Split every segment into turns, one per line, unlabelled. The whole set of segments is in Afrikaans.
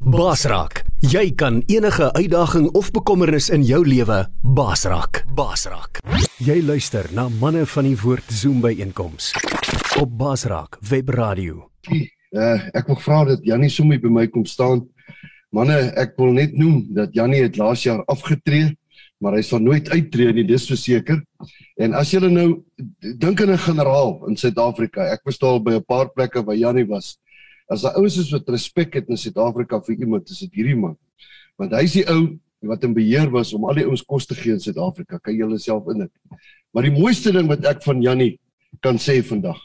Basraak, jy kan enige uitdaging of bekommernis in jou lewe basraak. Basraak. Jy luister na manne van die woord Zoom by einkoms op Basraak Webradio.
Uh, ek wil vra dat Jannie sommer by my kom staan. Manne, ek wil net noem dat Jannie het laas jaar afgetree, maar hy sal nooit uittreë nie, dis verseker. En as julle nou dink aan 'n generaal in Suid-Afrika, ek was daar by 'n paar plekke waar Jannie was. As daai ouens is wat respek het in Suid-Afrika vir iemand, is dit hierdie man. Want hy's die ou wat in beheer was om al die ouens kos te gee in Suid-Afrika. Kan jy jouself indink? Maar die mooiste ding wat ek van Jannie kan sê vandag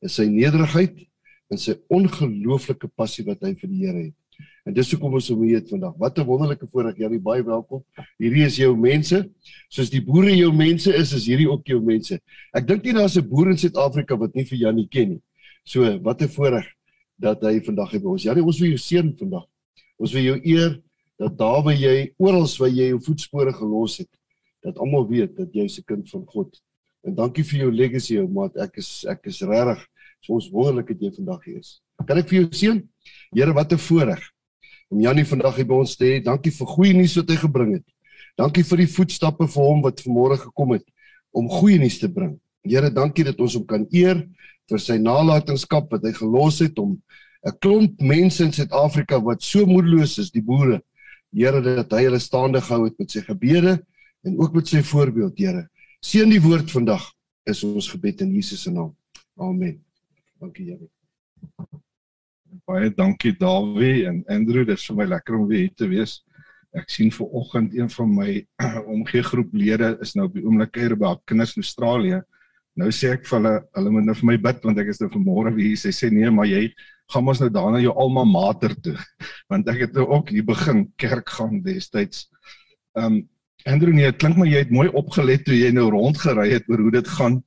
is sy nederigheid en sy ongelooflike passie wat hy vir die Here het. En dis hoekom ons hom hier vandag. Wat 'n wonderlike voorreg. Jannie, baie welkom. Hierdie is jou mense. Soos die boere jou mense is, is hierdie ook jou mense. Ek dink nie daar's 'n boer in Suid-Afrika wat nie vir Jannie ken nie. So, wat 'n voorreg dat hy vandag hier by ons. Ja, nee, ons wil jou seën vandag. Ons wil jou eer dat daar waar jy oral waar jy jou voetspore gelos het, dat almal weet dat jy 'n kind van God. En dankie vir jou legacy, ou maat. Ek is ek is regtig so ons wonderlik dat jy vandag hier is. Kan ek vir jou seën? Here, wat 'n voorreg om Janie vandag hier by ons te hê. Dankie vir goeie nuus wat hy gebring het. Dankie vir die voetstappe vir hom wat vanmôre gekom het om goeie nuus te bring. Here, dankie dat ons hom kan eer vir sy nalatenskap wat hy gelos het om 'n klomp mense in Suid-Afrika wat so moedeloos is, die boere. Here, dat hy hulle staande gehou het met sy gebede en ook met sy voorbeeld, Here. Seën die woord vandag is ons gebed in Jesus se naam. Amen. Dankie, Here.
Baie dankie Dawie en Andrew, dit is vir my lekker om weer hier te wees. Ek sien ver oggend een van my omgee groeplede is nou op die oomblik hier by kinders in Australië. Nou sê ek vir hulle, hulle moet nou vir my bid want ek is nou vanmôre weer hier. Sy sê nee, maar jy gaan mos nou daarna jou alma mater toe. Want ek het nou ook hier begin kerk gaan destyds. Um, Andrew nee, klink maar jy het mooi opgelet toe jy nou rondgery het oor hoe dit gaan.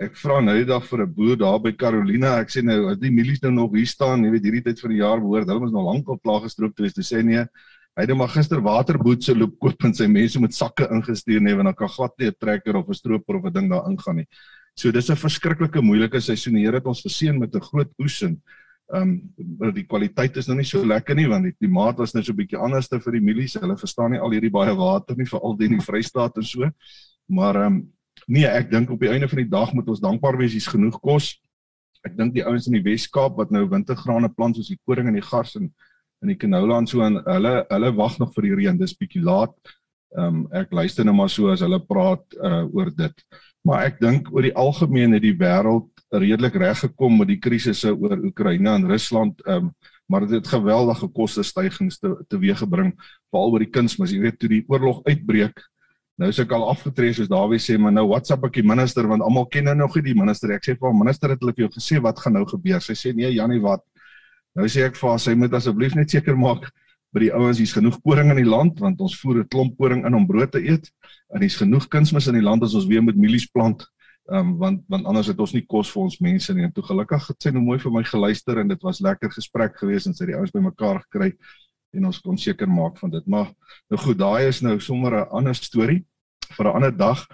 Ek vra nou die dag vir 'n boer daar by Carolina. Ek sê nou as die mielies nou nog hier staan, jy weet hierdie tyd van die jaar behoort hulle mos nog lank op plaas gestroop toe is. Toe sê nee, hy het nou maar gister waterboetse loop koop en sy mense met sakke ingestuur nee, want dan kan glad nie 'n trekker of 'n stroper of 'n ding daar ingaan nie. So dis 'n verskriklike moeilike seisoen. Die Here het ons geseën met 'n groot oes en ehm um, die kwaliteit is nou nie so lekker nie want die klimaat was nou so 'n bietjie anderste vir die mielies. Hulle verstaan nie al hierdie baie water nie veral die in die Vrystaat en so. Maar ehm um, nee, ek dink op die einde van die dag moet ons dankbaar wees hier's genoeg kos. Ek dink die ouens in die Wes-Kaap wat nou wintergrane plant soos die koring en die gars en in die canola en so en hulle hulle wag nog vir die reën. Dis bietjie laat. Ehm um, ek luister nou maar so as hulle praat uh, oor dit maar ek dink oor die algemeen het die wêreld redelik reg gekom met die krisisse oor Oekraïne en Rusland um, maar dit het geweldige koste stygings te teweeggebring veral oor die kunsmis. Jy weet toe die oorlog uitbreek nou is ek al afgetree soos Dawie sê maar nou WhatsApp ek die minister want almal ken nou nog nie die minister. Ek sê vir hom minister het hulle vir jou gesê wat gaan nou gebeur? Sy sê nee Janie wat? Nou sê ek vir haar sy moet asseblief net seker maak by die ouens hier's genoeg koring in die land want ons voer 'n klomp koring in om brood te eet. En hier's genoeg kunsmis in die land as ons weer met mielies plant. Um, want want anders het ons nie kos vir ons mense nie. En toe gelukkig het sy nou mooi vir my geluister en dit was lekker gesprek geweest en sy het die ouens bymekaar gekry en ons kon seker maak van dit. Maar nou goed daai is nou sommer 'n ander storie vir 'n ander dag.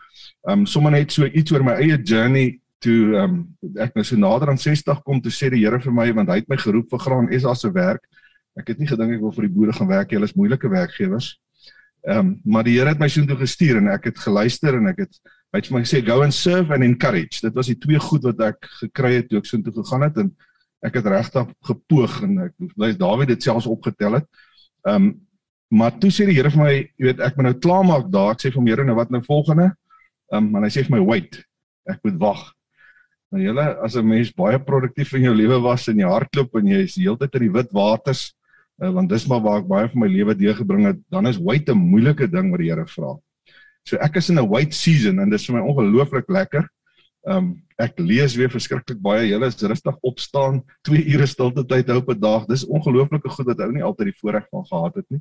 Um sommer net so iets oor my eie journey toe um ek nou so nader aan 60 kom toe sê die Here vir my want hy het my geroep vir Graan SA se werk Ek het nie gedink ek wil vir die boere gaan werk nie. Hulle is moeilike werkgewers. Ehm, um, maar die Here het my soontoe gestuur en ek het geluister en ek het hy het vir my gesê go and serve and encourage. Dit was die twee goed wat ek gekry het toe ek soontoe gegaan het en ek het regtig gepoog en ek wys Dawid dit selfs opgetel het. Ehm, um, maar toe sê die Here vir my, jy weet, ek moet nou klaarmaak daar. Ek sê vir hom, Here, nou wat nou volgende? Ehm, um, en hy sê vir my, wait. Ek moet wag. Nou julle, as 'n mens baie produktief in jou lewe was en jy hardloop en jy is heeltyd in die wit waters, uh, want dis maar waar ek baie van my lewe deurgebring het, dan is wait 'n moeilike ding wat die Here vra. So ek is in 'n wait season en dit is vir my ongelooflik lekker. Um ek lees weer verskriklik baie. Julle is rustig opstaan, 2 ure stilte tyd hou op 'n dag. Dis ongelooflike goed wat ou nie altyd die voorreg van gehad het nie.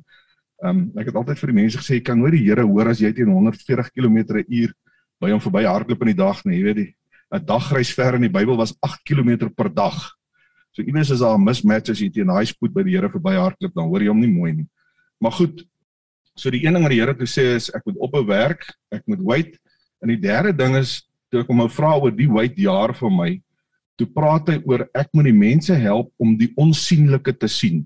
Um ek het altyd vir die mense gesê jy kan nooit die Here hoor as jy teen 140 km/h by hom verby hardloop in die dag nie. Jy weet die 'n dagreis ver in die Bybel was 8 km per dag. So iewers is daar 'n mismatch as jy teen daai spoed by die Here verby hardloop, dan hoor jy hom nie mooi nie. Maar goed. So die een ding wat die Here toe sê is ek moet ophou werk, ek moet wait. En die derde ding is toe ek hom nou vra oor die wait jaar vir my, toe praat hy oor ek moet die mense help om die onsigbare te sien.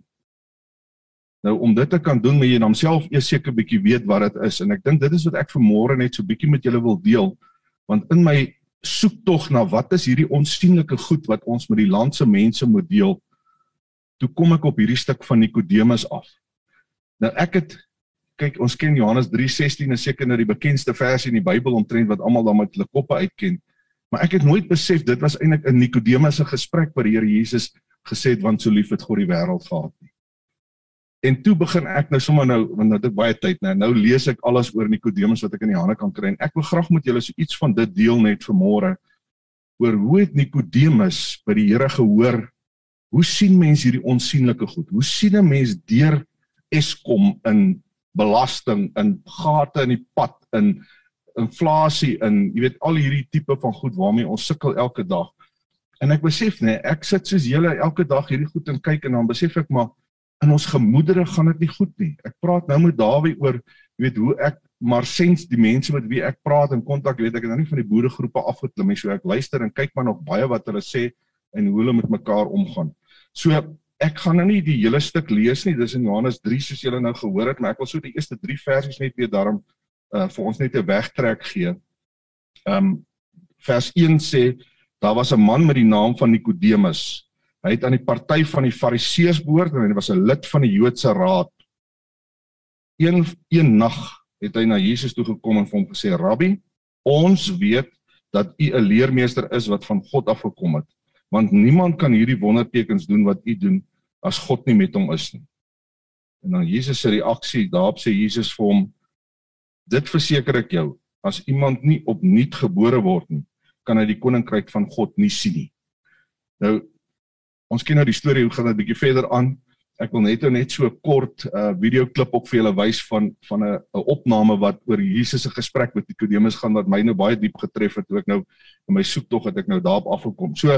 Nou om dit te kan doen, moet jy homself eers seker bietjie weet wat dit is en ek dink dit is wat ek vanmôre net so bietjie met julle wil deel. Want in my soek tog na wat is hierdie onsigbare goed wat ons met die land se mense moet deel, toe kom ek op hierdie stuk van Nikodemus af. Nou ek het kyk ons ken Johannes 3:16 is seker nou die bekendste vers in die Bybel omtrent wat almal dan met hulle koppe uitken. Maar ek het nooit besef dit was eintlik 'n Nikodemus se gesprek waar die Here Jesus gesê het want so lief het God die wêreld gehad nie. En toe begin ek nou sommer nou want nou het ek baie tyd nou nou lees ek alles oor Nikodemus wat ek in die hande kan kry. En ek wil graag met julle so iets van dit deel net vanmôre oor hoe het Nikodemus by die Here gehoor? Hoe sien mense hierdie onsigbare goed? Hoe sien 'n mens deur Eskom in belasting in gate in die pad in inflasie in jy weet al hierdie tipe van goed waarmee ons sukkel elke dag. En ek besef nê, ek sit soos julle elke dag hierdie goed en kyk en dan besef ek maar in ons gemoedere gaan dit nie goed nie. Ek praat nou met Dawie oor weet hoe ek maar sens die mense met wie ek praat en kontak, weet ek het nou nie van die boeregroepe afgeklim nie, so ek luister en kyk maar nog baie wat hulle sê en hoe hulle met mekaar omgaan. So ek gaan nou nie die hele stuk lees nie. Dis in Johannes 3 soos julle nou gehoor het, maar ek wil so die eerste 3 versies net weer daarom uh vir ons net 'n wegtrek gee. Um vers 1 sê daar was 'n man met die naam van Nikodemus. Hy het aan die party van die Fariseërs behoort en hy was 'n lid van die Joodse raad. Een een nag het hy na Jesus toe gekom en vir hom gesê: "Rabbi, ons weet dat u 'n leermeester is wat van God af gekom het want niemand kan hierdie wondertekens doen wat u doen as God nie met hom is nie. En dan Jesus se reaksie, daarop sê Jesus vir hom: Dit verseker ek jou, as iemand nie opnuut gebore word nie, kan hy die koninkryk van God nie sien nie. Nou ons ken nou die storie, hoe gaan dit 'n bietjie verder aan? Ek wil net net so 'n kort uh video klip op vir julle wys van van 'n 'n opname wat oor Jesus se gesprek met Nikodemus gaan wat my nou baie diep getref het ek nou in my soektog het ek nou daarop afgekom. So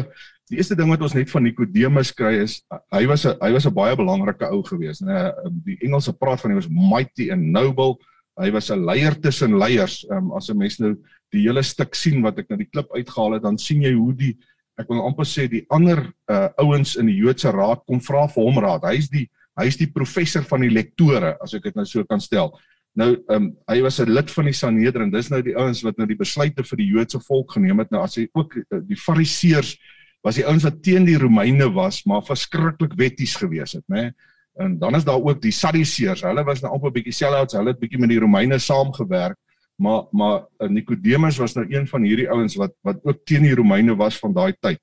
die eerste ding wat ons net van Nikodemus kry is hy was 'n hy was 'n baie belangrike ou gewees, né? Die Engelse praat van hy was mighty and noble. Hy was 'n leier tussen leiers. Um, as 'n mens nou die hele stuk sien wat ek nou die klip uitgehaal het, dan sien jy hoe die ek wil amper sê die ander uh, ouens in die Joodse raad kom vra vir hom raad. Hy's die hy's die professor van die lektore as ek dit nou so kan stel. Nou ehm um, hy was 'n lid van die Sanhedrin. Dis nou die ouens wat nou die besluite vir die Joodse volk geneem het. Nou as hy ook uh, die Fariseërs was die ouens wat teen die Romeine was, maar verskriklik wetties gewees het, né? En dan is daar ook die Sadduseërs. Hulle was nou amper bietjie selfs, hulle het bietjie met die Romeine saamgewerk maar maar uh, Nikodemus was nou een van hierdie ouens wat wat ook teen die Romeine was van daai tyd.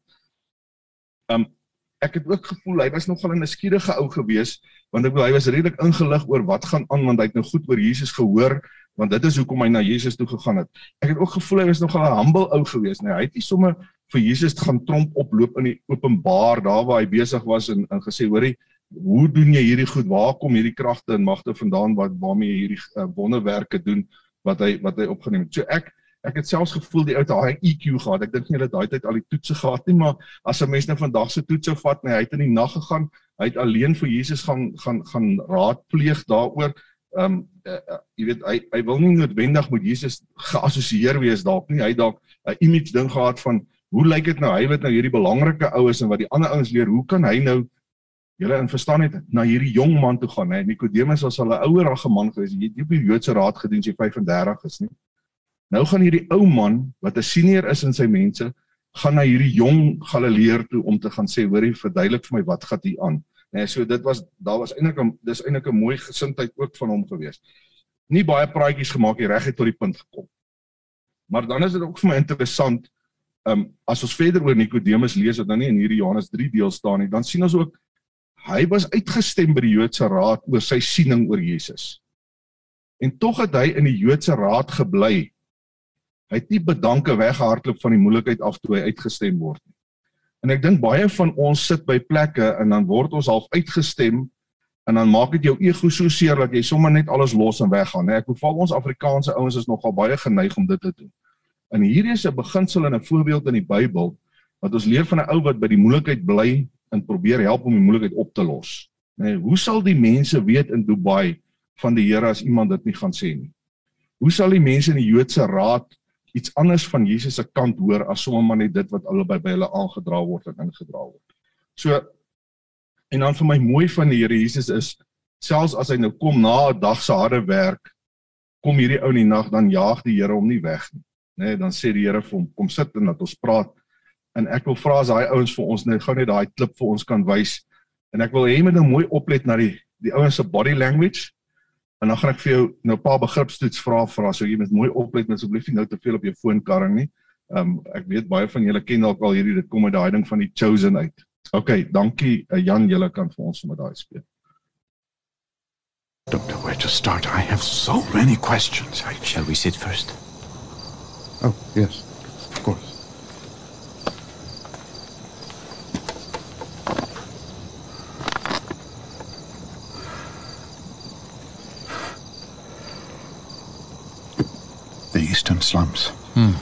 Um ek het ook gevoel hy was nogal 'n nuuskierige ou gewees want ek bedoel hy was redelik ingelig oor wat gaan aan want hy het nou goed oor Jesus gehoor want dit is hoekom hy na Jesus toe gegaan het. Ek het ook gevoel hy was nogal 'n humble ou gewees, nee, hy het nie sommer vir Jesus gaan tromp oploop in die openbaar daar waar hy besig was en en gesê hoorie hoe doen jy hierdie goed? Waar kom hierdie kragte en magte vandaan wat waarmee jy hierdie uh, wonderwerke doen? Wat hy wat hy opgeneem het. So ek ek het selfs gevoel die ou het daai EQ gehad. Ek dink nie hulle daai tyd al die toetse gehad nie, maar as 'n mens nou vandag se toetse vat, nee, hy het in die nag gegaan. Hy het alleen vir Jesus gaan gaan gaan raadpleeg daaroor. Ehm um, uh, uh, jy weet hy hy wil nie noodwendig met Jesus geassosieer wees dalk nie. Hy dalk 'n image ding gehad van hoe lyk dit nou hy wat nou hierdie belangrike oues en wat die ander ouens leer, hoe kan hy nou Julle in verstaan net na hierdie jong man toe gaan, hè. Nikodemus was al 'n ouerige man gewees. Hy het nie op die Joodse raad gedien sy 35 is nie. Nou gaan hierdie ou man wat 'n senior is in sy mense, gaan na hierdie jong Galileer toe om te gaan sê, hoorie, verduidelik vir my wat gaan hier aan. Nee, so dit was daar was eintlik 'n dis eintlik 'n mooi gesindheid ook van hom gewees. Nie baie praatjies gemaak hier reg uit tot die punt gekom. Maar dan is dit ook vir my interessant, ehm um, as ons verder oor Nikodemus lees wat nou nie in hierdie Johannes 3 deel staan nie, dan sien ons ook hy was uitgestem by die Joodse raad oor sy siening oor Jesus. En tog het hy in die Joodse raad gebly. Hy het nie bedanke weggehardloop van die moeilikheid af toe hy uitgestem word nie. En ek dink baie van ons sit by plekke en dan word ons half uitgestem en dan maak dit jou ego so seer dat jy sommer net alles los en weggaan, né? Ek beval ons Afrikaanse ouens is nogal baie geneig om dit te doen. En hier is 'n beginsel en 'n voorbeeld in die Bybel wat ons leer van 'n ou wat by die moeilikheid bly en probeer help om die moeilikheid op te los. Nee, hoe sal die mense weet in Dubai van die Here as iemand dit nie gaan sê nie? Hoe sal die mense in die Joodse raad iets anders van Jesus se kant hoor as sommer maar net dit wat albei by hulle aangedra word en ingedra word? So en dan vir my mooi van die Here Jesus is selfs as hy nou kom na 'n dag se harde werk, kom hierdie ou in die nag dan jaag die Here hom nie weg nie. Nê, nee, dan sê die Here vir hom, kom sit en laat ons praat. En ek wil vra as daai ouens vir ons nou gou net daai klip vir ons kan wys. En ek wil hê jy moet nou mooi oplet na die die ouens se body language. En dan gaan ek vir jou nou 'n paar begripstoets vra vra so jy moet mooi oplet met asseblief nie nou te veel op jou foon karring nie. Ehm um, ek weet baie van julle ken dalk al hierdie dit kom uit daai ding van die chosen uit. OK, dankie uh, Jan, julle kan vir ons sommer daai speel.
Don't know where to start. I have so many questions. I...
Shall we sit first?
Oh, yes, slums.
Hmm.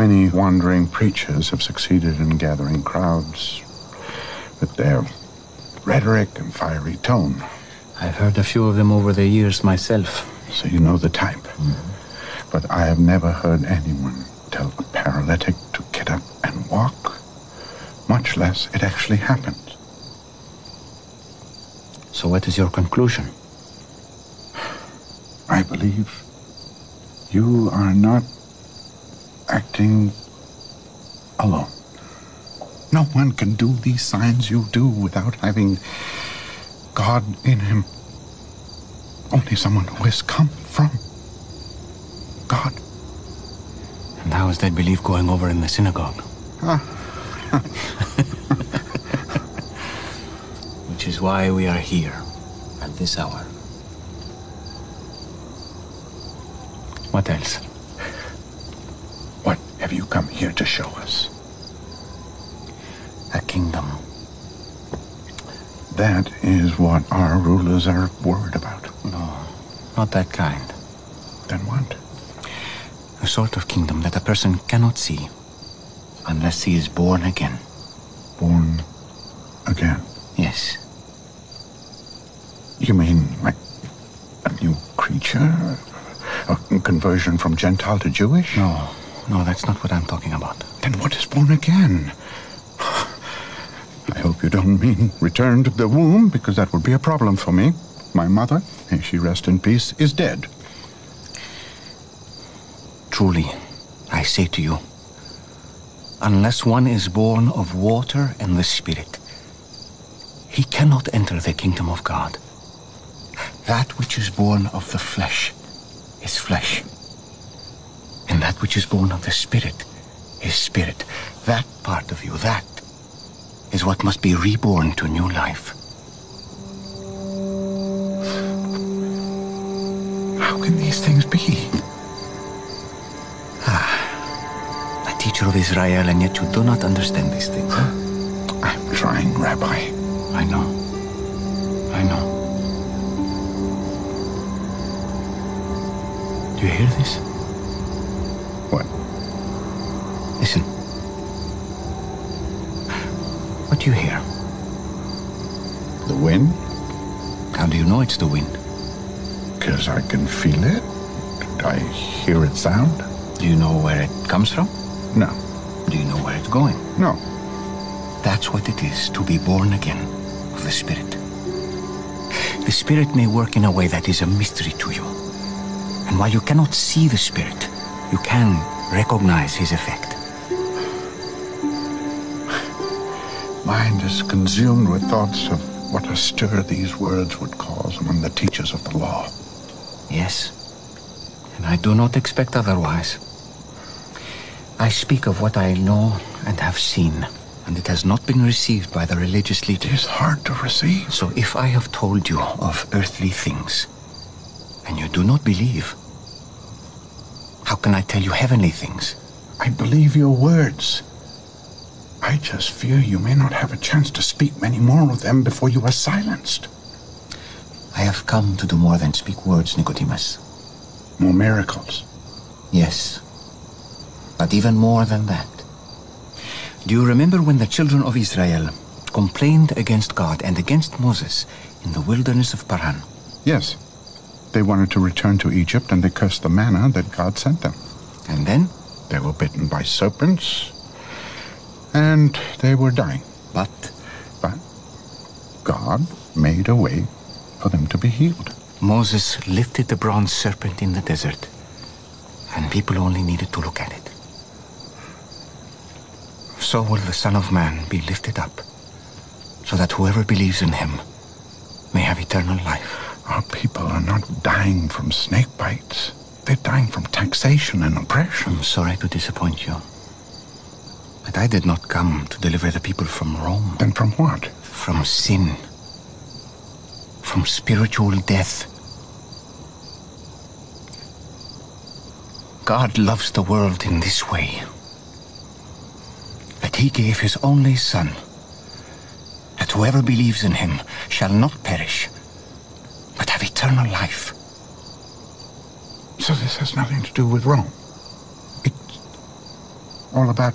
Many wandering preachers have succeeded in gathering crowds with their rhetoric and fiery tone.
I've heard a few of them over the years myself.
So you know the type. But I have never heard anyone tell a paralytic to get up and walk, much less it actually happened.
So, what is your conclusion?
I believe you are not acting alone. No one can do these signs you do without having God in him. Only someone who has come from God.
And how is that belief going over in the synagogue? Which is why we are here at this hour. What else?
What have you come here to show us?
A kingdom.
That is what our rulers are worried about.
No, not that kind.
Then what?
A sort of kingdom that a person cannot see unless he is born again.
Born again.
Yes.
You mean like a new creature? A conversion from Gentile to Jewish?
No, no, that's not what I'm talking about.
Then what is born again? I hope you don't mean return to the womb, because that would be a problem for me. My mother, may she rest in peace, is dead.
Truly, I say to you, unless one is born of water and the Spirit, he cannot enter the kingdom of God. That which is born of the flesh is flesh, and that which is born of the Spirit is spirit. That part of you, that is what must be reborn to new life.
How can these things be?
Ah, A teacher of Israel, and yet you do not understand these things. Huh?
I'm trying, Rabbi.
I know. I know. Do you hear this?
What?
Listen. What do you hear?
The wind?
How do you know it's the wind?
Because I can feel it. I hear it sound.
Do you know where it comes from?
No.
Do you know where it's going?
No.
That's what it is to be born again of the Spirit. The Spirit may work in a way that is a mystery to you. And while you cannot see the Spirit, you can recognize his effect.
Mind is consumed with thoughts of what a stir these words would cause among the teachers of the law.
Yes. And I do not expect otherwise. I speak of what I know and have seen, and it has not been received by the religious leaders.
is hard to receive.
So if I have told you of earthly things, and you do not believe, how can I tell you heavenly things?
I believe your words. I just fear you may not have a chance to speak many more of them before you are silenced.
I have come to do more than speak words, Nicodemus.
More miracles.
Yes. But even more than that. Do you remember when the children of Israel complained against God and against Moses in the wilderness of Paran?
Yes. They wanted to return to Egypt and they cursed the manna that God sent them.
And then?
They were bitten by serpents and they were dying.
But
But God made a way for them to be healed.
Moses lifted the bronze serpent in the desert, and people only needed to look at it. So will the Son of Man be lifted up, so that whoever believes in him may have eternal life.
Our people are not dying from snake bites. They're dying from taxation and oppression.
I'm sorry to disappoint you. But I did not come to deliver the people from Rome,
Then from what?
from sin, from spiritual death. God loves the world in this way that he gave his only Son, that whoever believes in him shall not perish, but have eternal life.
So this has nothing to do with Rome. It's all about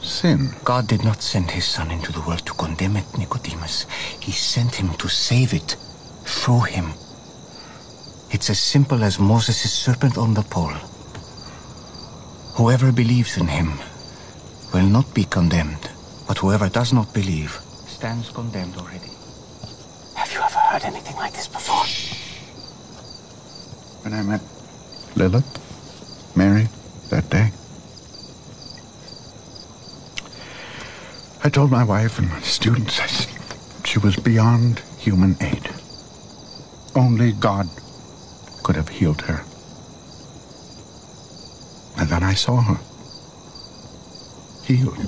sin.
God did not send his Son into the world to condemn it, Nicodemus. He sent him to save it through him. It's as simple as Moses' serpent on the pole. Whoever believes in him will not be condemned, but whoever does not believe stands condemned already. Heard anything like this before?
When I met Lilith, Mary, that day, I told my wife and my students she was beyond human aid. Only God could have healed her. And then I saw her healed.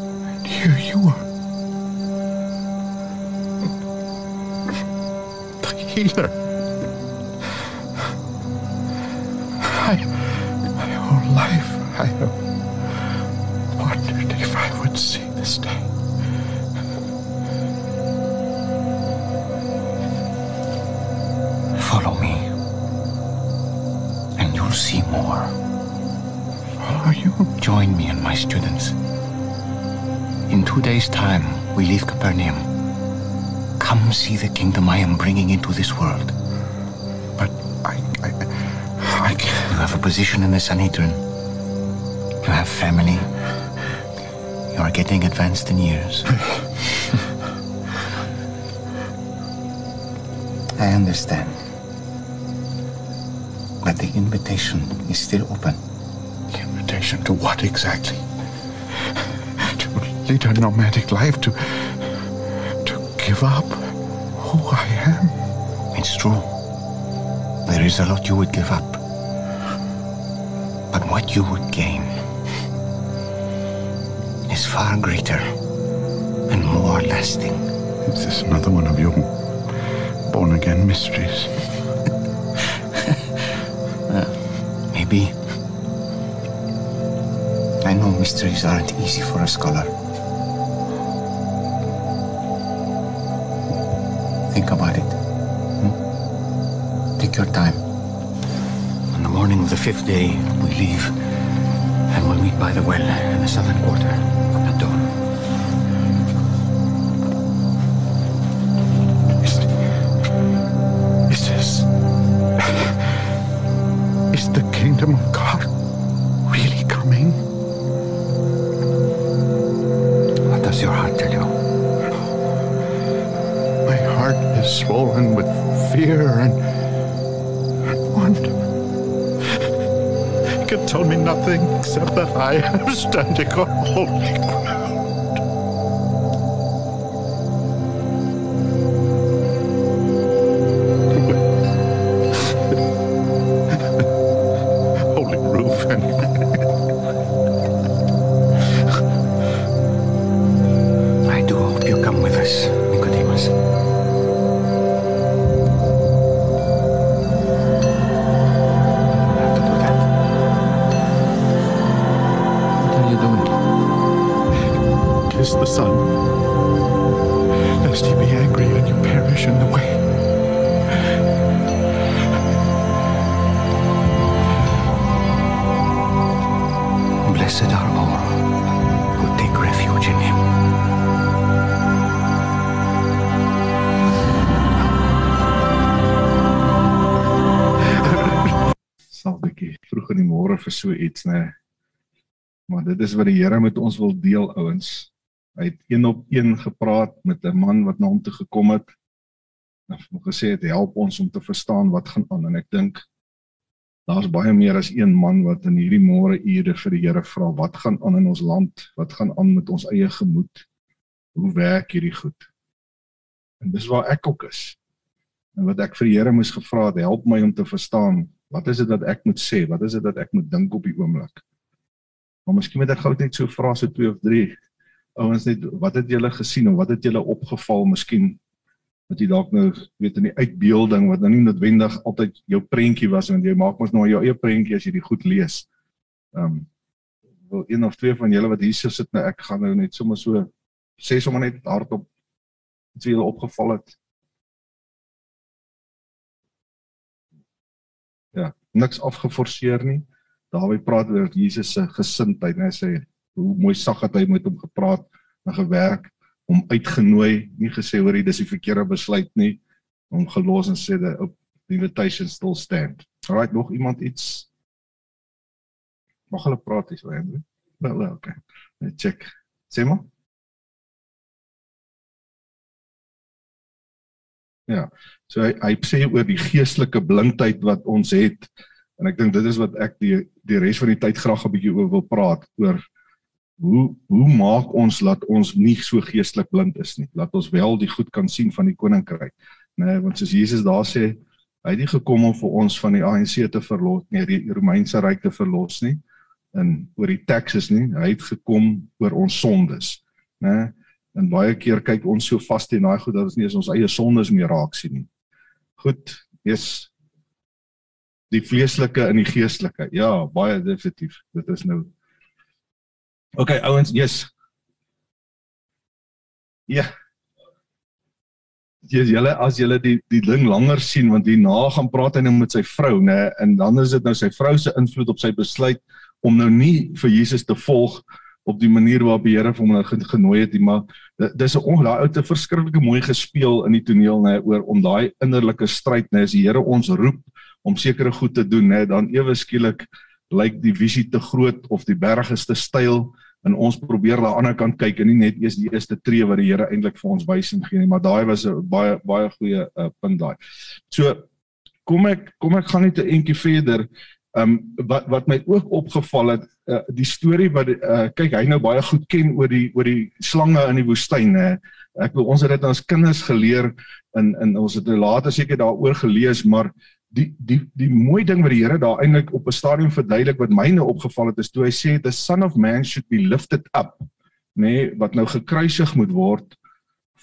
And here you are. The healer. I, my whole life, I have wondered if I would see this day.
Follow me, and you'll see more.
Follow you?
Join me and my students. In two days' time, we leave Capernaum. Come see the kingdom I am bringing into this world.
But I, I, I can't.
You have a position in the Sanhedrin. You have family. You are getting advanced in years. I understand. But the invitation is still open.
The invitation to what exactly? To lead a nomadic life, to give up who I am.
It's true. There is a lot you would give up. But what you would gain is far greater and more lasting.
Is this another one of your born again mysteries?
Maybe. I know mysteries aren't easy for a scholar. Think about it. hmm? Take your time. On the morning of the fifth day, we leave and we'll meet by the well in the southern quarter at dawn.
Is, is this. Is the kingdom of God swollen with fear and, and wonder. He could tell me nothing except that I am standing on holy ground. Kiss the Son, lest he be angry and you perish in the way.
Blessed are all who take refuge in him.
sal bietjie vroeg in die môre vir so iets nê. Maar dit is wat die Here met ons wil deel ouens. Hy het een op een gepraat met 'n man wat na hom toe gekom het. En hom gesê het help ons om te verstaan wat gaan aan en ek dink daar's baie meer as een man wat in hierdie môre ure vir die Here vra wat gaan aan in ons land? Wat gaan aan met ons eie gemoed? Hoe werk hierdie goed? En dis waar ek ook is. En wat ek vir die Here moes gevra het, help my om te verstaan, wat is dit wat ek moet sê? Wat is dit wat ek moet dink op die oomblik? Maar miskien moet ek gou net so vra so 2 of 3 ouens net wat het julle gesien of wat het julle opgeval miskien wat jy dalk nou weet in die uitbeelding wat nou nie noodwendig altyd jou prentjie was want jy maak mos nou jou eie prentjie as jy dit goed lees. Ehm um, wil een of twee van julle wat hier sit nou ek gaan nou net sommer so sê sommer net hardop wat julle opgeval het. Ja, niks afgeforceer nie. Dawie praat oor Jesus se gesindheid hy sê hoe mooi sag het hy met hom gepraat en gewerk om uitgenooi, nie gesê hoor jy dis die verkeerde besluit nie, om gelos en sê the invitation still stand. Alright, nog iemand iets? Mag hulle praat hier so Andrew? Wel, well, okay. Net check. Sê maar. Ja. So hy hy sê oor die geestelike blindheid wat ons het en ek dink dit is wat ek die die res van die tyd graag 'n bietjie oor wil praat oor hoe hoe maak ons dat ons nie so geestelik blind is nie? Laat ons wel die goed kan sien van die koninkryk nê nee, want soos Jesus daar sê hy het nie gekom om vir ons van die ANC te verlos nie die Romeinse ryk te verlos nie en oor die taxes nie. Hy het gekom oor ons sondes nê nee, en baie keer kyk ons so vas teen daai goed dat ons nie eens ons eie sondes meer raak sien nie. Goed is die vleeslike en die geestelike. Ja baie definitief. Dit is nou OK ouens, yes. Ja. Jy julle as julle die die ding langer sien want hierna gaan praat hy nou met sy vrou nê en dan is dit nou sy vrou se invloed op sy besluit om nou nie vir Jesus te volg op die manier waarop die Here hom nou genooi het nie maar dis 'n ongelukkige ou te verskriklike mooi gespeel in die toneel nê oor om daai innerlike stryd nê as die Here ons roep om sekere goed te doen nê dan ewe skielik lyk die visie te groot of die berg is te styl en ons probeer aan die ander kant kyk en nie net eers die eerste tree wat die Here eintlik vir ons wys en gee nie, maar daai was 'n baie baie goeie uh, punt daai. So kom ek kom ek gaan net 'n entjie verder. Ehm um, wat wat my ook opgeval het, uh, die storie wat uh, kyk hy nou baie goed ken oor die oor die slange in die woestyn hè. Ek wil ons het dit ons kinders geleer in in ons het later seker daaroor gelees, maar die die die mooi ding wat die Here daar eintlik op 'n stadium verduidelik wat my nou opgeval het is toe hy sê the son of man should be lifted up nê nee, wat nou gekruisig moet word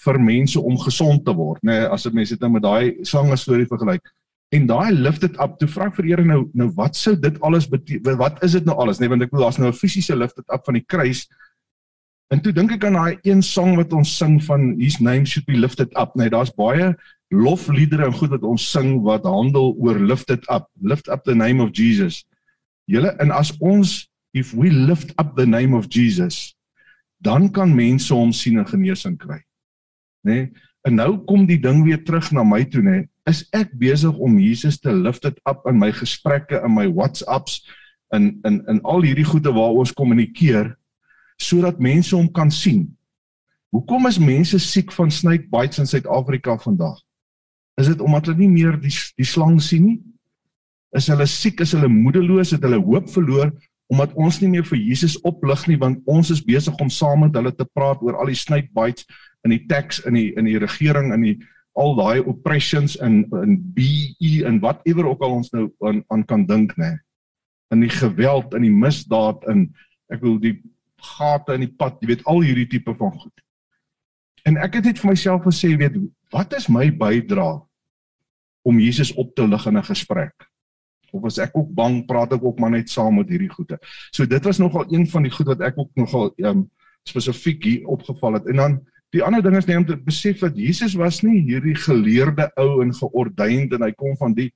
vir mense om gesond te word nê nee, as dit mense dit nou met daai slange storie vergelyk. En daai lifted up toe vra ek vir die Here nou nou wat sou dit alles beteken wat is dit nou alles? Nê nee, want ek bedoel daar's nou 'n fisiese lifted up van die kruis en toe dink ek aan daai een sang wat ons sing van his name should be lifted up. Nee, daar's baie lofliedere en goed wat ons sing wat handel oor lift it up. Lift up the name of Jesus. Julle en as ons if we lift up the name of Jesus dan kan mense hom sien en genesing kry. Nê nee? en nou kom die ding weer terug na my toe nê nee? is ek besig om Jesus te lift it up in my gesprekke in my WhatsApps in in in al hierdie goede waar ons kommunikeer sodat mense hom kan sien hoekom is mense siek van snake bites in Suid-Afrika vandag Is dit omdat hulle nie meer die die slang sien nie? Is hulle siek, is hulle moedeloos, het hulle hoop verloor omdat ons nie meer vir Jesus oplig nie want ons is besig om saam met hulle te praat oor al die snake bites in die tax in die in die regering in die al daai oppressions in in BE en whatever ook al ons nou aan aan kan dink nê. In die geweld, in die misdaad, in ek wil die gate in die pad, jy weet al hierdie tipe van goed. En ek het net vir myself gesê, weet, wat is my bydrae om Jesus op te lig in 'n gesprek. Of as ek ook bang praat ek ook maar net saam met hierdie goeie. So dit was nogal een van die goed wat ek ook nogal um, spesifiek hier opgeval het. En dan die ander ding is net om te besef dat Jesus was nie hierdie geleerde ou en geordeend en hy kom van die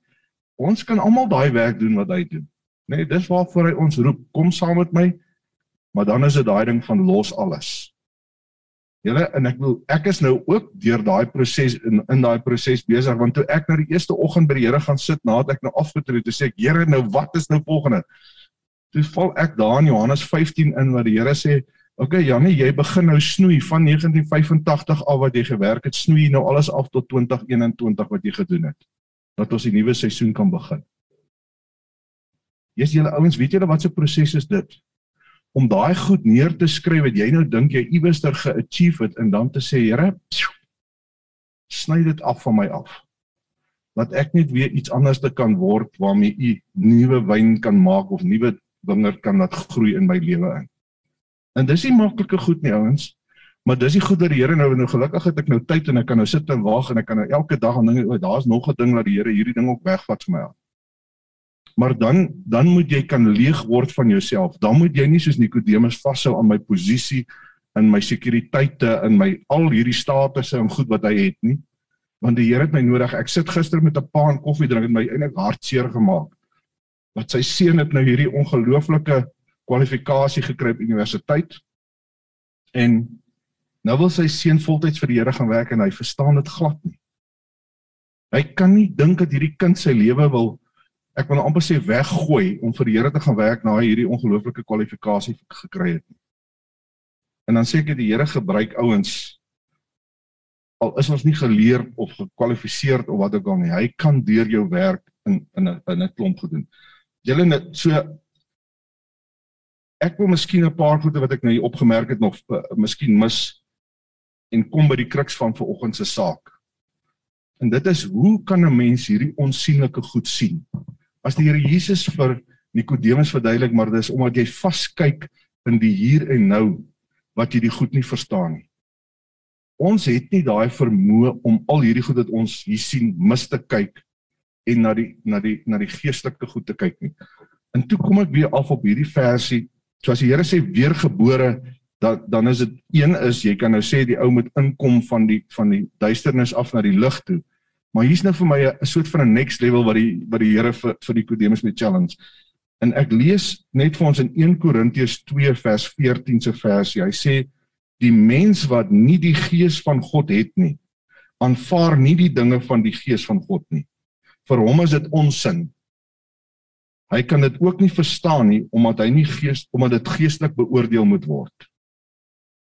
ons kan almal daai werk doen wat hy doen. Nee, dis waarvoor hy ons roep. Kom saam met my. Maar dan is dit daai ding van los alles. Julle en ek wil ek is nou ook deur daai proses in in daai proses besig want toe ek nou die eerste oggend by die Here gaan sit nadat ek nou afgetree het, sê ek Here nou wat is nou volgende? Toe val ek daar in Johannes 15 in waar die Here sê OK Janie, jy begin nou snoei van 1985 af wat jy gewerk het, snoei nou alles af tot 2021 wat jy gedoen het. Dat ons die nuwe seisoen kan begin. Jesus julle ouens, weet julle wat se proses is dit? Om daai goed neer te skryf wat jy nou dink jy iewers ter ge-achieve het en dan te sê, Here, sny dit af van my af. Laat ek net weer iets anders te kan word waarmee u nuwe wyn kan maak of nuwe wingerd kan laat groei in my lewe in. En dis nie maklike goed nie ouens, maar dis die goed dat die Here nou nou gelukkig het ek nou tyd en ek kan nou sit en wag en ek kan nou elke dag aan dinge, o, daar's nog 'n ding wat die Here hierdie ding ook wegvat vir my. Maar dan dan moet jy kan leeg word van jouself. Dan moet jy nie soos Nikodemus vashou aan my posisie in my sekuriteite in my al hierdie statusse en goed wat hy het nie. Want die Here het my nodig. Ek sit gister met 'n pa en koffie drink en my eintlik hartseer gemaak. Wat sy seun het nou hierdie ongelooflike kwalifikasie gekry op universiteit. En nou wil sy seun voltyds vir die Here gaan werk en hy verstaan dit glad nie. Hy kan nie dink dat hierdie kind sy lewe wil ek wil amper sê weggooi om vir die Here te gaan werk na hierdie ongelooflike kwalifikasie gekry het nie En dan ek die Here gebruik ouens al is ons nie geleer of gekwalifiseer of wat ook al nie. Hy kan deur jou werk in in 'n in 'n klomp gedoen. Julle net so ek wil miskien 'n paar goede wat ek nou hier opgemerk het nog uh, miskien mis en kom by die kruks van vanoggend se saak. En dit is hoe kan 'n mens hierdie onsigbare goed sien? As die Here Jesus vir Nikodemus verduidelik, maar dis omdat jy vaskyk in die hier en nou wat jy die goed nie verstaan nie. Ons het nie daai vermoë om al hierdie goed wat ons hier sien mis te kyk en na die na die na die geestelike goed te kyk nie. En toe kom ek weer af op hierdie versie. So as die Here sê weergebore, dan dan is dit een is jy kan nou sê die ou moet inkom van die van die duisternis af na die lig toe. Maar hier's nou vir my 'n soort van 'n next level wat die wat die Here vir vir die Kodemus met challenge. En ek lees net vir ons in 1 Korintiërs 2 vers 14 se versie. Hy sê die mens wat nie die gees van God het nie, aanvaar nie die dinge van die gees van God nie. Vir hom is dit onsin. Hy kan dit ook nie verstaan nie omdat hy nie gees omdat dit geestelik beoordeel moet word.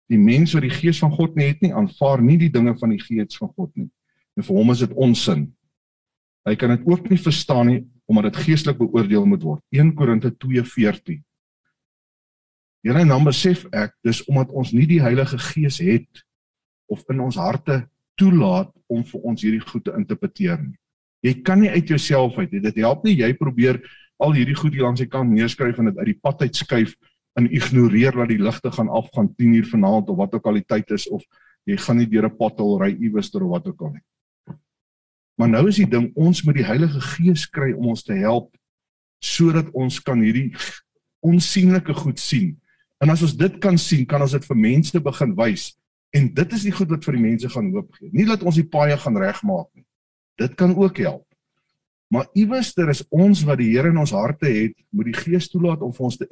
Die mens wat die gees van God nie het nie, aanvaar nie die dinge van die gees van God nie. En vir hom is dit onsin. Hy kan dit ook nie verstaan nie omdat dit geestelik beoordeel moet word. 1 Korinte 2:14. Here dan besef ek dis omdat ons nie die Heilige Gees het of in ons harte toelaat om vir ons hierdie goed te interpreteer nie. Jy kan nie uit jouself uit. Dit help nie jy probeer al hierdie goed hier langs die kant neerskryf en dit uit die pad uit skuif en ignoreer dat die ligte gaan afgaan 10 uur vanaand of wat ook al die tyd is of jy gaan nie deur 'n pothol ry iewers of wat ook al nie. Maar nou is die ding ons moet die Heilige Gees kry om ons te help sodat ons kan hierdie onsigbare goed sien. En as ons dit kan sien, kan ons dit vir mense begin wys en dit is die goed wat vir die mense gaan hoop gee. Nie dat ons die paaie gaan regmaak nie. Dit kan ook help. Maar iewers daar is ons wat die Here in ons harte het, moet die Gees toelaat om vir ons te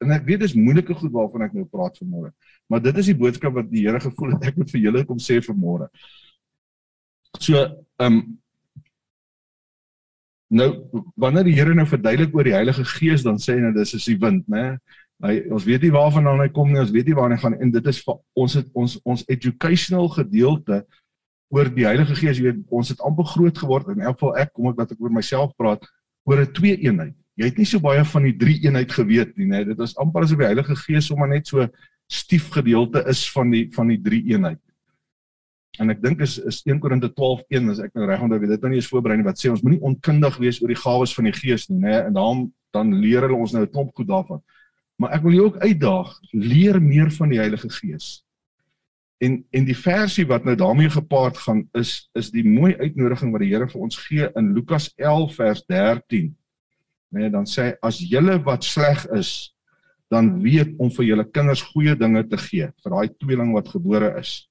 en ek weet dis moeilike goed waarvan ek nou praat vanmôre. Maar dit is die boodskap wat die Here gevoel het ek moet vir julle kom sê vanmôre. So, ehm um, nou wanneer die Here nou verduidelik oor die Heilige Gees, dan sê hy nou dis is die wind, né? Hy ons weet nie waarvandaan hy kom nie, ons weet nie waar hy gaan en dit is vir ons het ons ons educational gedeelte oor die Heilige Gees, jy weet, ons het amper groot geword in elk geval ek kom ek wat ek oor myself praat oor 'n twee eenheid. Jy het nie so baie van die drie eenheid geweet nie, né? Dit is amper asof die Heilige Gees sommer net so stief gedeelte is van die van die drie eenheid en ek dink is is 1 Korinte 12:1 as ek nou reg onthou dit nou nie eens voorberei nie wat sê ons moenie onkundig wees oor die gawes van die gees nie nê en daarom dan leer hulle ons nou 'n klomp goed daarvan. Maar ek wil jou ook uitdaag leer meer van die Heilige Gees. En en die versie wat nou daarmee gepaard gaan is is die mooi uitnodiging wat die Here vir ons gee in Lukas 11 vers 13 nê dan sê as julle wat sleg is dan weet om vir julle kinders goeie dinge te gee. Vir daai tweeling wat gebore is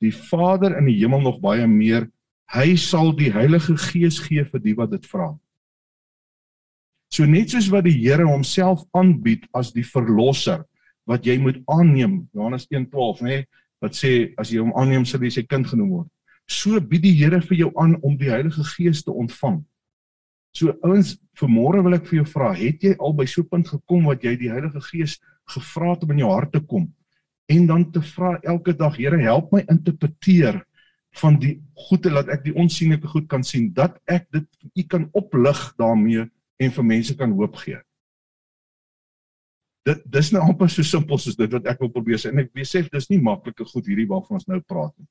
die Vader in die hemel nog baie meer. Hy sal die Heilige Gees gee vir die wat dit vra. So net soos wat die Here homself aanbied as die verlosser wat jy moet aanneem, Johannes 1:12, nê, wat sê as jy hom aanneem sal jy sy kind genoem word. So bied die Here vir jou aan om die Heilige Gees te ontvang. So ouens, vanmôre wil ek vir jou vra, het jy al by so 'n punt gekom wat jy die Heilige Gees gevra het om in jou hart te kom? En dan te vra elke dag Here help my interpreteer van die goede laat ek die onsigbare goed kan sien dat ek dit u kan oplig daarmee en vir mense kan hoop gee. Dit dis nou amper so simpel soos dit wat ek wil probeer sê en ek besef dis nie maklike goed hierdie waarvan ons nou praat nie.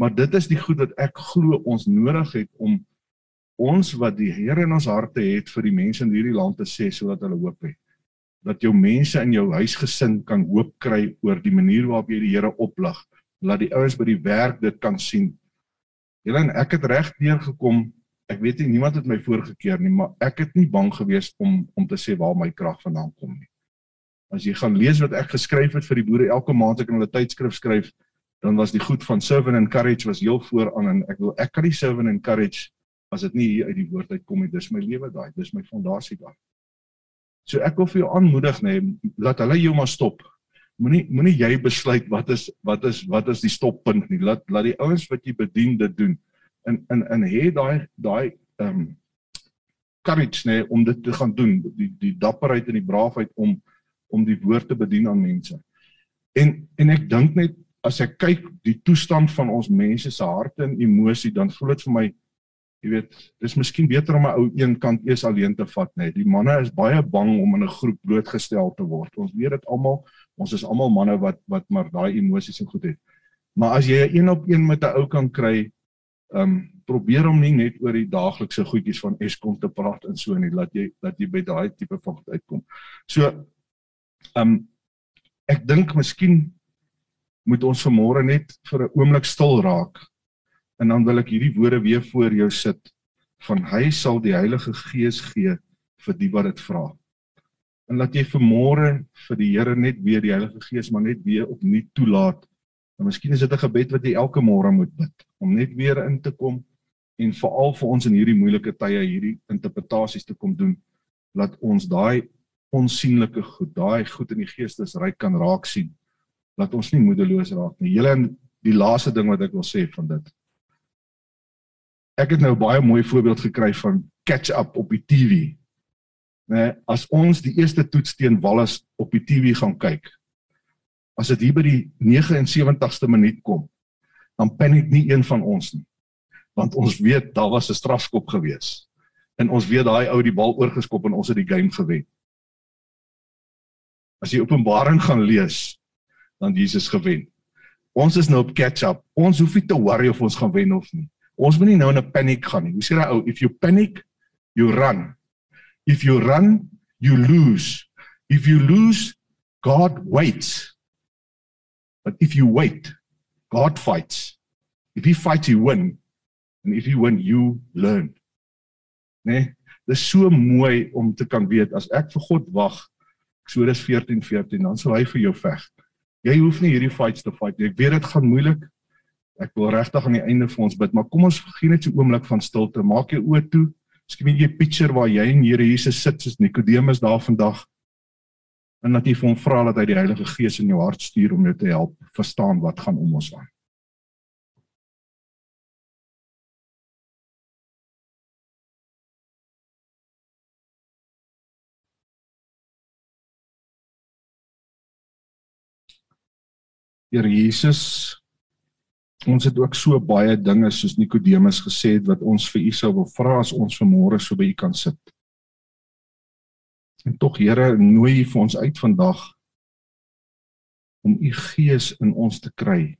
Maar dit is die goed wat ek glo ons nodig het om ons wat die Here in ons harte het vir die mense in hierdie land te sê sodat hulle hoop het dat jou mense in jou huisgesin kan hoop kry oor die manier waarop jy die Here oplig. Laat die ouens by die werk dit kan sien. Julle en ek het reg neergekom. Ek weet nie niemand het my voorgekeer nie, maar ek het nie bang gewees om om te sê waar my krag vandaan kom nie. As jy gaan lees wat ek geskryf het vir die boere elke maand ek in hulle tydskrif skryf, dan was die goed van servant and courage was heel vooraan en ek wil ek kan die servant and courage as dit nie hier uit die woord uitkom nie, dis my lewe daai, dis my fondasie daai. So ek wil vir jou aanmoedig nê, nee, laat hulle jou maar stop. Moenie moenie jy besluit wat is wat is wat is die stoppunt nie. Laat laat die ouens wat jy bedien dit doen. In in in hê daai daai ehm um, courage nê nee, om dit te gaan doen, die die dapperheid en die braafheid om om die woord te bedien aan mense. En en ek dink net as ek kyk die toestand van ons mense se harte en emosie, dan voel dit vir my jy weet, dis miskien beter om 'n ou een kant eers alleen te vat, net. Die manne is baie bang om in 'n groep blootgestel te word. Ons weet dit almal. Ons is almal manne wat wat maar daai emosies en goed het. Maar as jy 'n een op een met 'n ou kan kry, ehm um, probeer hom nie net oor die daaglikse goedjies van Eskom te praat en so nie, laat jy dat jy by daai tipe van goed uitkom. So ehm um, ek dink miskien moet ons vanmôre net vir 'n oomblik stil raak En dan wil ek hierdie woorde weer voor jou sit van hy sal die Heilige Gees gee vir die wat dit vra. En laat jy vanmôre vir die Here net weer die Heilige Gees maar net weer opnuut toelaat. En miskien is dit 'n gebed wat jy elke môre moet bid om net weer in te kom en veral vir ons in hierdie moeilike tye hierdie interpretasies te kom doen. Laat ons daai onsigbare goed, daai goed in die geestesryk kan raak sien. Laat ons nie moedeloos raak nie. Julle die laaste ding wat ek wil sê van dit ek het nou baie mooi voorbeeld gekry van catch up op die TV. Né, as ons die eerste toets teen Wallis op die TV gaan kyk. As dit hier by die 79ste minuut kom, dan paniek nie een van ons nie. Want ons weet daar was 'n strafskop gewees. En ons weet daai ou die bal oorgeskop en ons het die game gewen. As jy Openbaring gaan lees, dan Jesus gewen. Ons is nou op catch up. Ons hoef nie te worry of ons gaan wen of nie. Ons moet nie nou in 'n paniek gaan nie. Hoe sê daai ou, if you panic, you run. If you run, you lose. If you lose, God waits. But if you wait, God fights. If he fights, he win. And if you win, you learn. Nee, dis so mooi om te kan weet as ek vir God wag. Eksodus 14:14, 14, dan sal hy vir jou veg. Jy hoef nie hierdie fights te fight nie. Ek weet dit gaan moeilik. Ek wil regtig aan die einde vir ons bid, maar kom ons gee net so 'n oomblik van stilte. Maak jou oë toe. Miskien jy 'n picture waar jy en Here Jesus sit soos Nikodemus daar vandag. En dat jy vir hom vra dat hy die Heilige Gees in jou hart stuur om jou te help verstaan wat gaan om ons aan. Here Jesus, ons het ook so baie dinge soos Nikodemus gesê het wat ons vir u sou wil vra as ons vanmôre so by u kan sit. En tog Here, nooi u vir ons uit vandag om u gees in ons te kry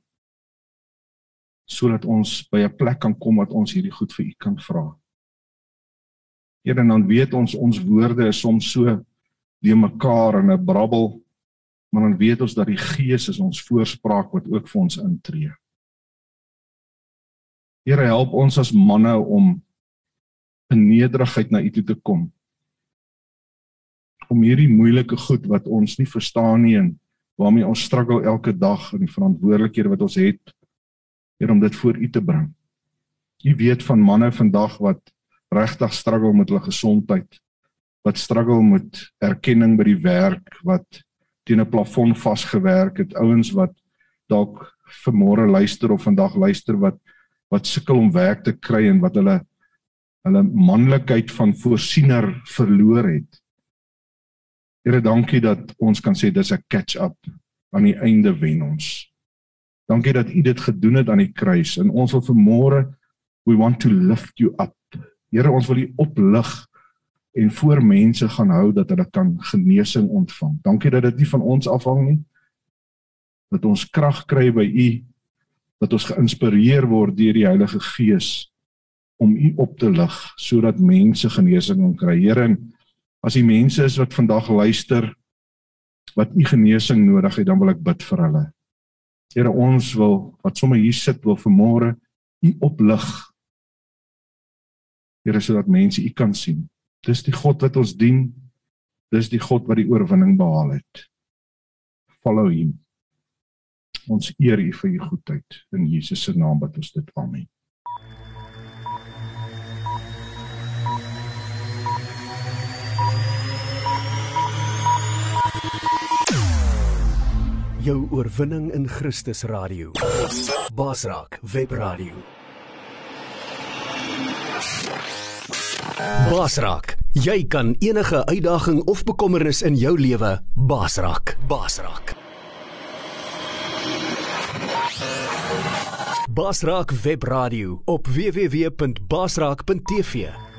sodat ons by 'n plek kan kom wat ons hierdie goed vir u kan vra. Here, en dan weet ons ons woorde is soms so die mekaar in 'n brabbel, maar dan weet ons dat die gees is ons voorspraak wat ook vir ons intree. Here help ons as manne om in nederigheid na U toe te kom. Om hierdie moeilike goed wat ons nie verstaan nie en waarmee ons struggle elke dag en die verantwoordelikhede wat ons het, Here om dit voor U te bring. U weet van manne vandag wat regtig struggle met hulle gesondheid, wat struggle met erkenning by die werk, wat teen 'n plafon vasgewerk het, ouens wat dalk vanmôre luister of vandag luister wat wat sukkel om werk te kry en wat hulle hulle manlikheid van voorsiener verloor het. Here, dankie dat ons kan sê dis 'n catch up. aan die einde wen ons. Dankie dat U dit gedoen het aan die kruis en ons wil vanmôre we want to lift you up. Here, ons wil U oplig en voor mense gaan hou dat hulle kan genesing ontvang. Dankie dat dit nie van ons afhang nie. Dat ons krag kry by U, dat ons geïnspireer word deur die Heilige Gees om U op te lig sodat mense genesing kan kry. Here, as die mense is wat vandag luister wat U genesing nodig het, dan wil ek bid vir hulle. Here ons wil wat sommer hier sit wil vanmôre u oplig. Here sodat mense u kan sien. Dis die God wat ons dien. Dis die God wat die oorwinning behaal het. Follow him. Ons eer u vir u goedheid in Jesus se naam bid ons dit. Amen.
jou oorwinning in Christus radio. Basraak webradio. Basraak, jy kan enige uitdaging of bekommernis in jou lewe basraak. Basraak. Basraak webradio op www.basraak.tv